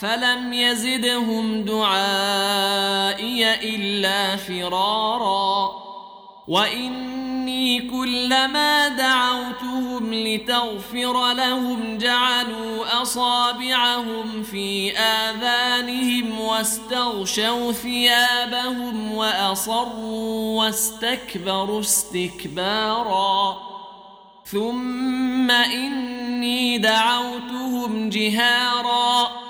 فلم يزدهم دعائي الا فرارا واني كلما دعوتهم لتغفر لهم جعلوا اصابعهم في اذانهم واستغشوا ثيابهم واصروا واستكبروا استكبارا ثم اني دعوتهم جهارا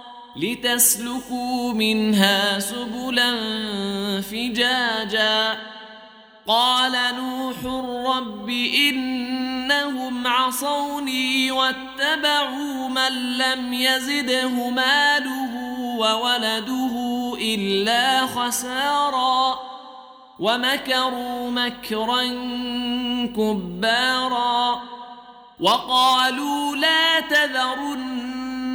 لتسلكوا منها سبلا فجاجا. قال نوح رب إنهم عصوني واتبعوا من لم يزده ماله وولده إلا خسارا. ومكروا مكرا كبارا. وقالوا لا تذرن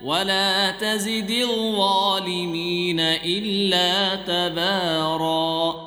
ولا تزد الظالمين إلا تباراً.